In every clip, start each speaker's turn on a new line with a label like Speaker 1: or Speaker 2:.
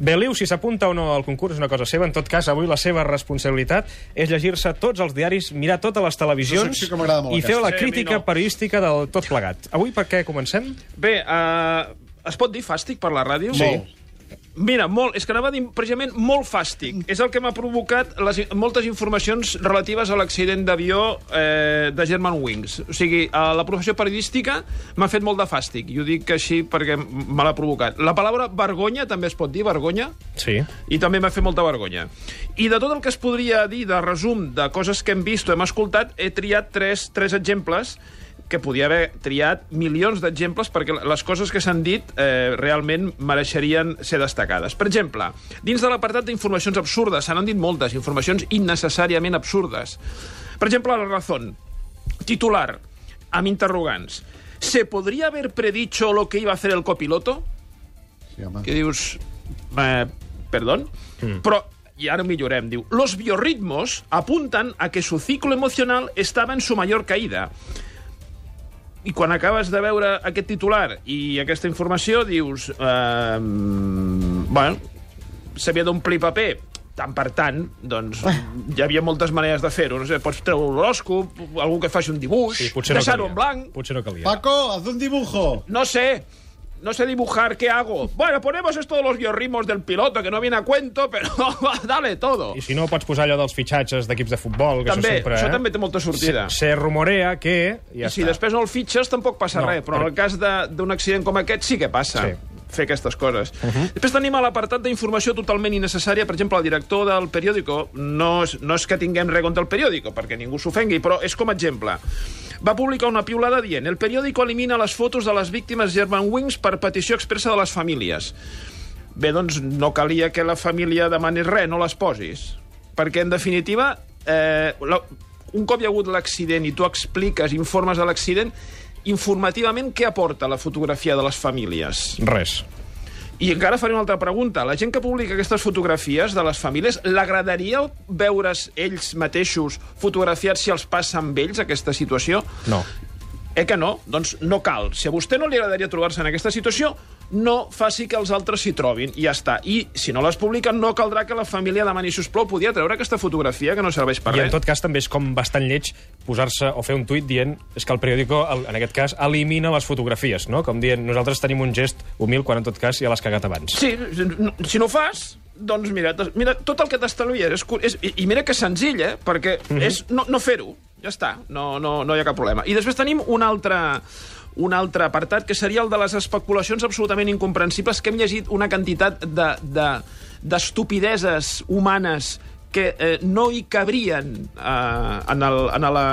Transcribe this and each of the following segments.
Speaker 1: Beliu, si s'apunta o no al concurs, és una cosa seva. En tot cas, avui la seva responsabilitat és llegir-se tots els diaris, mirar totes les televisions
Speaker 2: sí que molt,
Speaker 1: i fer la
Speaker 3: Sí,
Speaker 1: crítica
Speaker 3: no.
Speaker 1: periodística del tot plegat. Avui per què comencem?
Speaker 3: Bé, uh, es pot dir fàstic per la ràdio?
Speaker 2: Molt.
Speaker 3: Mira, molt, és que anava a dir precisament molt fàstic. És el que m'ha provocat les, moltes informacions relatives a l'accident d'avió eh, de Germanwings. O sigui, a la professió periodística m'ha fet molt de fàstic, i ho dic així perquè me l'ha provocat. La paraula vergonya també es pot dir, vergonya?
Speaker 1: Sí.
Speaker 3: i també m'ha fet molta vergonya. I de tot el que es podria dir de resum de coses que hem vist o hem escoltat, he triat tres, tres exemples que podia haver triat milions d'exemples perquè les coses que s'han dit eh, realment mereixerien ser destacades. Per exemple, dins de l'apartat d'informacions absurdes, se n'han dit moltes, informacions innecessàriament absurdes. Per exemple, la Razón, titular, amb interrogants. ¿Se podría haber predicho lo que iba a hacer el copiloto?
Speaker 2: Sí, home.
Speaker 3: que dius... Eh, perdón? Mm. Però, i ara millorem, diu, los biorritmos apuntan a que su ciclo emocional estaba en su mayor caída. I quan acabes de veure aquest titular i aquesta informació, dius... Eh, bueno, s'havia d'omplir paper tant per tant, doncs hi havia moltes maneres de fer-ho. No sé, pots treure l'horòscop, algú que faci un dibuix,
Speaker 1: Sí, no
Speaker 3: deixar-ho en blanc...
Speaker 1: Potser no calia.
Speaker 2: Paco, haz un dibujo.
Speaker 3: No sé. No sé dibujar, ¿qué hago? Bueno, ponemos esto de los biorritmos del piloto, que no viene a cuento, pero dale todo.
Speaker 1: I si no, pots posar allò dels fitxatges d'equips de futbol, que
Speaker 3: També,
Speaker 1: això sempre...
Speaker 3: això
Speaker 1: eh?
Speaker 3: també té molta sortida.
Speaker 1: Se, se rumorea que... Ja
Speaker 3: I si
Speaker 1: està.
Speaker 3: després no el fitxes, tampoc passa
Speaker 1: No,
Speaker 3: res, però
Speaker 1: però-
Speaker 3: en el cas de- d'un accident com aquest sí que passa.
Speaker 1: Sí.
Speaker 3: Fer aquestes coses. Uh -huh. Després tenim l'apartat d'informació totalment innecessària, per exemple, el director del periòdico, no és, no és que tinguem res contra el periòdico, perquè ningú s'ofengui, però és com a exemple. Va publicar una piulada dient el periòdico elimina les fotos de les víctimes Germanwings per petició expressa de les famílies. Bé, doncs no calia que la família demanés res, no les posis. Perquè, en definitiva, eh, la, un cop hi ha hagut l'accident i tu expliques, informes de l'accident, informativament què aporta la fotografia de les famílies?
Speaker 1: Res.
Speaker 3: I encara faré una altra pregunta. La gent que publica aquestes fotografies de les famílies, l'agradaria veure's ells mateixos fotografiats si els passa amb ells aquesta situació?
Speaker 1: No.
Speaker 3: Eh que no? Doncs no cal. Si a vostè no li agradaria trobar-se en aquesta situació, no faci que els altres s'hi trobin, i ja està. I si no les publiquen, no caldrà que la família demani, si us plou, podia treure aquesta fotografia que no serveix per
Speaker 1: I en
Speaker 3: res.
Speaker 1: tot cas també és com bastant lleig posar-se o fer un tuit dient és que el periòdico, en aquest cas, elimina les fotografies, no? Com dient, nosaltres tenim un gest humil quan en tot cas ja l'has cagat abans.
Speaker 3: Sí, si no ho fas, doncs mira, mira tot el que t'estalvies. És, és, i, I mira que senzill, eh? Perquè mm -hmm. és no, no fer-ho. Ja està, no, no, no hi ha cap problema. I després tenim un altre, un altre apartat, que seria el de les especulacions absolutament incomprensibles, que hem llegit una quantitat de- de- d'estupideses de, humanes que eh, no hi cabrien eh, en, el, en, la,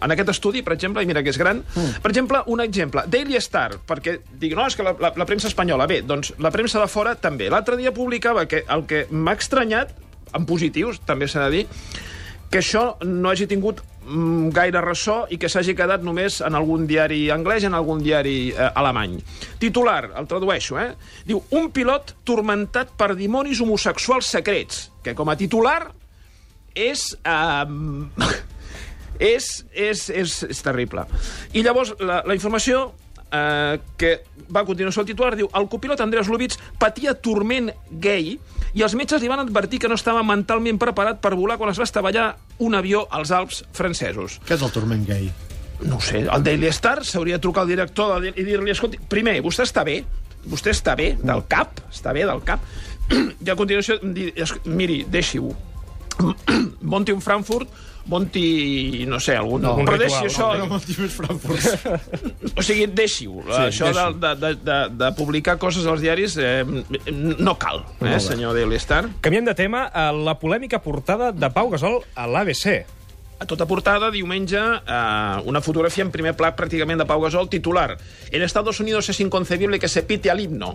Speaker 3: en aquest estudi, per exemple, i mira que és gran. Mm. Per exemple, un exemple, Daily Star, perquè dic, no, és que la, la, la premsa espanyola, bé, doncs la premsa de fora també. L'altre dia publicava que el que m'ha estranyat, en positius, també s'ha de dir, que això no hagi tingut gaire ressò i que s'hagi quedat només en algun diari anglès i en algun diari eh, alemany. Titular, el tradueixo, eh? Diu, un pilot tormentat per dimonis homosexuals secrets, que com a titular és... Eh, és, és, és, és terrible. I llavors, la, la informació eh, que va a continuació el titular diu el copilot Andreas Lubitz patia turment gay i els metges li van advertir que no estava mentalment preparat per volar quan es va estavellar un avió als Alps francesos.
Speaker 2: Què és el turment gay?
Speaker 3: No sé, el Daily Star s'hauria de trucar al director i dir-li, escolti, primer, vostè està bé? Vostè està bé del cap? Està bé del cap? I a continuació, miri, deixi-ho. Monti un Frankfurt, monti, no sé, algun...
Speaker 2: No,
Speaker 3: No,
Speaker 1: un
Speaker 3: però
Speaker 1: ritual,
Speaker 3: deixi això...
Speaker 2: No m'estimes Frankfurt.
Speaker 3: O sigui, deixi-ho. Sí, això de, de, de, de, de publicar coses als diaris eh, no cal, eh, senyor Daily Star.
Speaker 1: Canviem de tema a la polèmica portada de Pau Gasol a l'ABC.
Speaker 3: A tota portada, diumenge, eh, una fotografia en primer pla pràcticament de Pau Gasol, titular. En Estados Unidos es inconcebible que se pite al himno.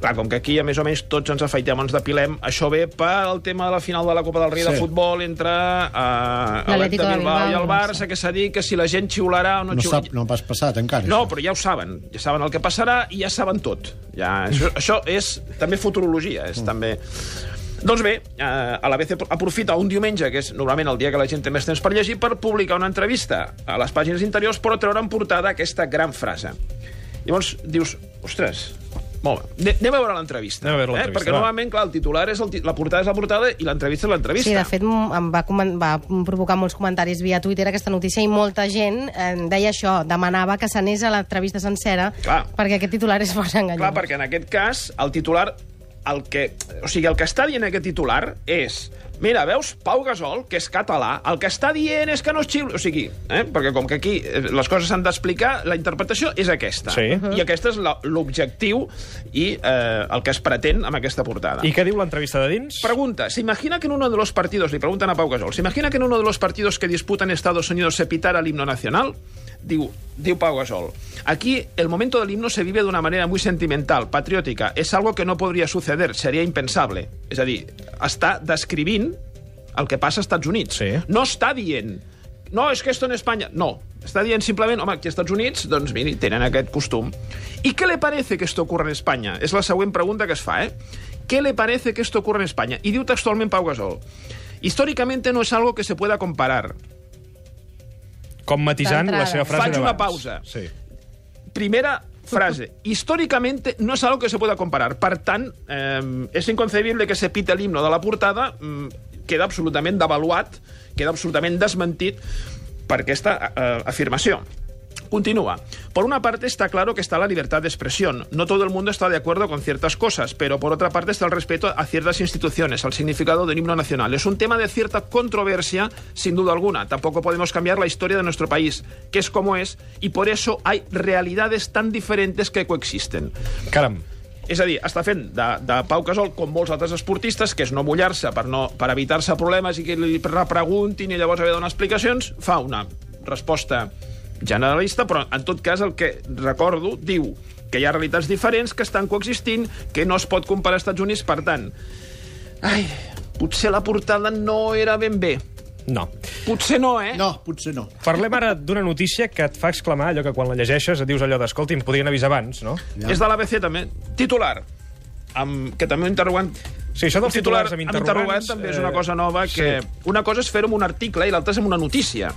Speaker 3: Clar, com que aquí, a més o menys, tots ens afaitem, ens depilem, això ve pel tema de la final de la Copa del Rei
Speaker 2: Sí.
Speaker 3: de futbol entre eh, l'Atlètic
Speaker 4: de
Speaker 3: Bilbao i el
Speaker 4: Bilbao,
Speaker 3: Barça, que s'ha dit que si la gent xiularà o no,
Speaker 2: No,
Speaker 3: xiularà...
Speaker 2: sap, no pas passat encara.
Speaker 3: No,
Speaker 2: això.
Speaker 3: però ja ho saben. Ja saben el que passarà i ja saben tot. Ja, això, això és també futurologia, és mm. també... Doncs bé, eh, a l'ABC aprofita un diumenge, que és normalment el dia que la gent té més temps per llegir, per publicar una entrevista a les pàgines interiors, però treure en portada aquesta gran frase. Llavors dius, ostres, Molt bé. Anem a veure l'entrevista.
Speaker 1: Anem a veure l'entrevista,
Speaker 3: Eh? Perquè
Speaker 1: va.
Speaker 3: normalment, clar, el titular és el ti la portada és la portada i l'entrevista és l'entrevista.
Speaker 4: Sí, de fet, em va, va provocar molts comentaris via Twitter aquesta notícia i molta gent eh, deia això, demanava que s'anés a l'entrevista sencera
Speaker 3: Clar.
Speaker 4: perquè aquest titular és força enganyós.
Speaker 3: Clar, perquè en aquest cas, el titular... El que, o sigui, el que està dient aquest titular és... Mira, veus, Pau Gasol, que és català, el que està dient és que no es xiuli... O sigui, eh? perquè com que aquí eh, les coses s'han d'explicar, la interpretació és aquesta.
Speaker 1: Sí.
Speaker 3: I aquest és l'objectiu i eh, el que es pretén amb aquesta portada.
Speaker 1: I què diu l'entrevista de dins?
Speaker 3: Pregunta, ¿se imagina que en uno de los partidos, le preguntan a Pau Gasol, ¿se imagina que en uno de los partidos que disputan Estados Unidos se pitara el himno nacional? Diu, diu Pau Gasol, aquí el momento del himno se vive de una manera muy sentimental, patriótica, es algo que no podría suceder, sería impensable. És a dir, està descrivint el que passa als Estats Units.
Speaker 1: Sí.
Speaker 3: No està dient, no, és que esto en Espanya... No, està dient simplement, home, aquí als Estats Units, doncs miri, tenen aquest costum. ¿Y qué le parece que esto ocurra en España? És la següent pregunta que es fa, eh? ¿Qué le parece que esto ocurra en España? Y diu textualment Pau Gasol, históricamente no es algo que se pueda comparar.
Speaker 1: Com matisant la seva frase
Speaker 3: Faig una pausa.
Speaker 1: Sí.
Speaker 3: Primera frase. Históricamente no es algo que se pueda comparar. Per tant, eh, és inconcebible que se pite l'himno de la portada, mm, queda absolutament devaluat, queda absolutament desmentit per aquesta eh, afirmació. Continúa. Por una parte está claro que está la libertad de expresión. No todo el mundo está de acuerdo con ciertas cosas, pero por otra parte está el respeto a ciertas instituciones, al significado del himno nacional. Es un tema de cierta controversia, sin duda alguna. Tampoco podemos cambiar la historia de nuestro país, que es como es, y por eso hay realidades tan diferentes que coexisten.
Speaker 1: Caram.
Speaker 3: És a dir, està fent de, de Pau Casol, com molts altres esportistes, que és no mullar-se per, no, per evitar-se problemes i que li repreguntin i llavors haver de donar explicacions, fa una resposta generalista, però en tot cas el que recordo diu que hi ha realitats diferents que estan coexistint, que no es pot comparar als Estats Units, per tant... Ai, potser la portada no era ben bé.
Speaker 1: No.
Speaker 3: Potser no, eh?
Speaker 2: No, potser no.
Speaker 1: Parlem ara d'una notícia que et fa exclamar allò que quan la llegeixes et dius allò d'escolti, em podrien avisar abans, no?
Speaker 3: És de l'ABC, també. Titular. Amb, que també un interrogant
Speaker 1: Sí, això dels
Speaker 3: titular
Speaker 1: titulars amb
Speaker 3: amb interrogant
Speaker 1: interrogants...
Speaker 3: també és
Speaker 1: eh,
Speaker 3: una cosa nova que...
Speaker 1: sí.
Speaker 3: Una cosa és fer-ho amb un article i l'altra és amb una notícia.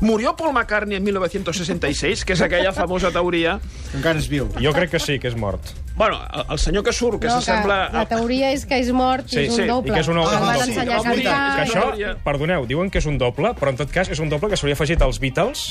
Speaker 3: Murió Paul McCartney en 1966, que és aquella famosa teoria...
Speaker 2: Encara és viu.
Speaker 1: Jo crec que sí, que és mort.
Speaker 3: Bueno, el, el senyor que surt, que
Speaker 4: no,
Speaker 3: s'assembla...
Speaker 4: La teoria és que és mort i
Speaker 1: Sí,
Speaker 4: és un
Speaker 1: sí, i
Speaker 4: doble.
Speaker 1: que és un
Speaker 2: Ah,
Speaker 3: morir.
Speaker 4: cantar.
Speaker 1: Que això, perdoneu, diuen que és un doble, però en tot cas és un doble que s'hauria afegit als Beatles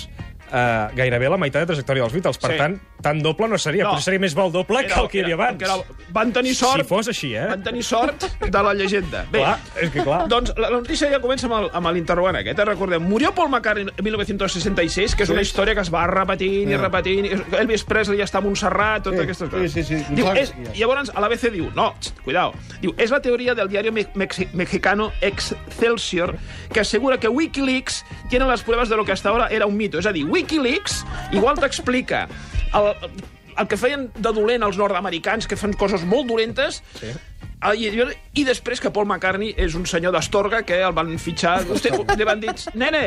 Speaker 1: eh, gairebé la meitat de trajectòria dels Beatles. Per
Speaker 3: Sí.
Speaker 1: tant, tan doble no seria.
Speaker 3: No.
Speaker 1: Potser seria més bo el doble que el que hi havia abans.
Speaker 3: que era, van tenir sort...
Speaker 1: Si fos així, eh?
Speaker 3: Van tenir sort de la llegenda. Bé,
Speaker 1: Clar, és que clar.
Speaker 3: Doncs la, la notícia ja comença amb l'interrogant aquest. Eh? Recordem, murió Paul McCartney en 1966, que és una història que es va repetint i repetint. Elvis Presley està a Montserrat, totes
Speaker 2: Sí,
Speaker 3: aquestes
Speaker 2: sí,
Speaker 3: coses.
Speaker 2: sí, sí.
Speaker 3: Diu,
Speaker 2: Clar,
Speaker 3: és, llavors, a l'ABC diu, no, xt, cuidado, diu, és la teoria del mexi mexicano Excelsior que asegura que Wikileaks tiene las pruebas de lo que hasta ahora era un mito. És a dir, Wikileaks igual t'explica el, el que feien de dolent els nord-americans, que fan coses molt dolentes, sí. I, i, I després que Paul McCartney és un senyor d'Astorga que el van fitxar... Usted, li van dir, nene,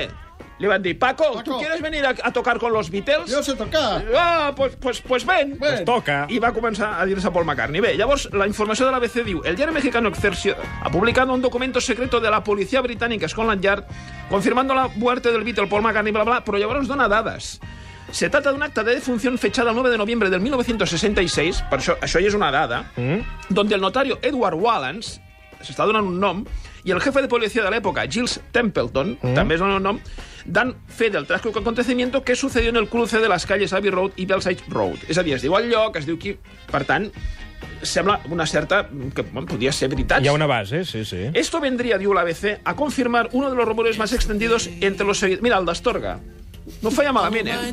Speaker 3: li van dir, Paco,
Speaker 2: Paco.
Speaker 3: ¿tú quieres venir a, a tocar con los Beatles?
Speaker 2: Jo sé tocar.
Speaker 3: Ah, pues, pues, pues ven.
Speaker 2: Pues
Speaker 1: toca.
Speaker 3: I va començar a dir-se Paul McCartney. Bé, llavors, la informació de l'ABC diu el diario mexicano Excelsior ha publicado un documento secreto de la policía británica Scotland Yard confirmando la muerte del Beatle Paul McCartney, bla, bla, però llavors dona dades. Se trata de un acta de defunción fechada el 9 de noviembre del 1966, per això, això ja és una dada,
Speaker 1: Mm?
Speaker 3: donde el notario Edward Wallans, s'està donant un nom, i el jefe de policía de l'època, Giles Templeton,
Speaker 1: Mm.
Speaker 3: també es dona un nom, dan fe del trágico acontecimiento que sucedió en el cruce de las calles Abbey Road i Belsize Road. És a dir, es diu el lloc, es diu qui... Per tant, sembla una certa... que bueno, podria ser veritat.
Speaker 1: Hi ha una base, sí, sí.
Speaker 3: Esto vendría, diu l'ABC, a confirmar uno de los rumores más extendidos entre los seguidores... Mira, el d'Astorga. No feia malament, eh?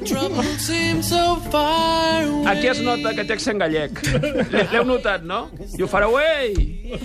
Speaker 3: Aquí es nota que text en gallec. L'he- L'heu notat, no? You far away!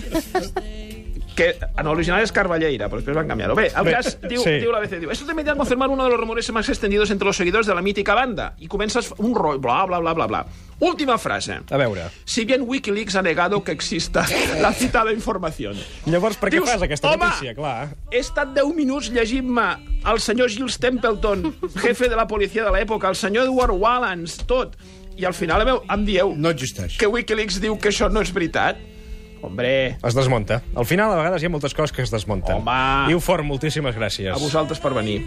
Speaker 3: Que en original és Carballeira, però després van canviar-ho. Bé, el
Speaker 1: Bé,
Speaker 3: cas, diu,
Speaker 1: sí.
Speaker 3: diu l'ABC, diu, esto también da a confirmar uno de los rumores más extendidos entre los seguidores de la mítica banda. Y comences un rollo, bla, bla, bla, bla, bla. Última frase.
Speaker 1: A veure.
Speaker 3: Si bien Wikileaks ha negado que exista la citada información.
Speaker 1: Llavors, per què
Speaker 3: Dius,
Speaker 1: fas aquesta
Speaker 3: home,
Speaker 1: notícia? Clar.
Speaker 3: He estat 10 minuts llegint-me el senyor Giles Templeton, jefe de la policia de l'època, el senyor Edward Wallans, tot. I al final em, em dieu
Speaker 2: No existeix.
Speaker 3: que Wikileaks diu que això no és veritat. Hombre,
Speaker 1: Es desmunta. Al final, a vegades, hi ha moltes coses que es desmunten.
Speaker 3: Home.
Speaker 1: Iu Fort, moltíssimes gràcies.
Speaker 3: a vosaltres per venir.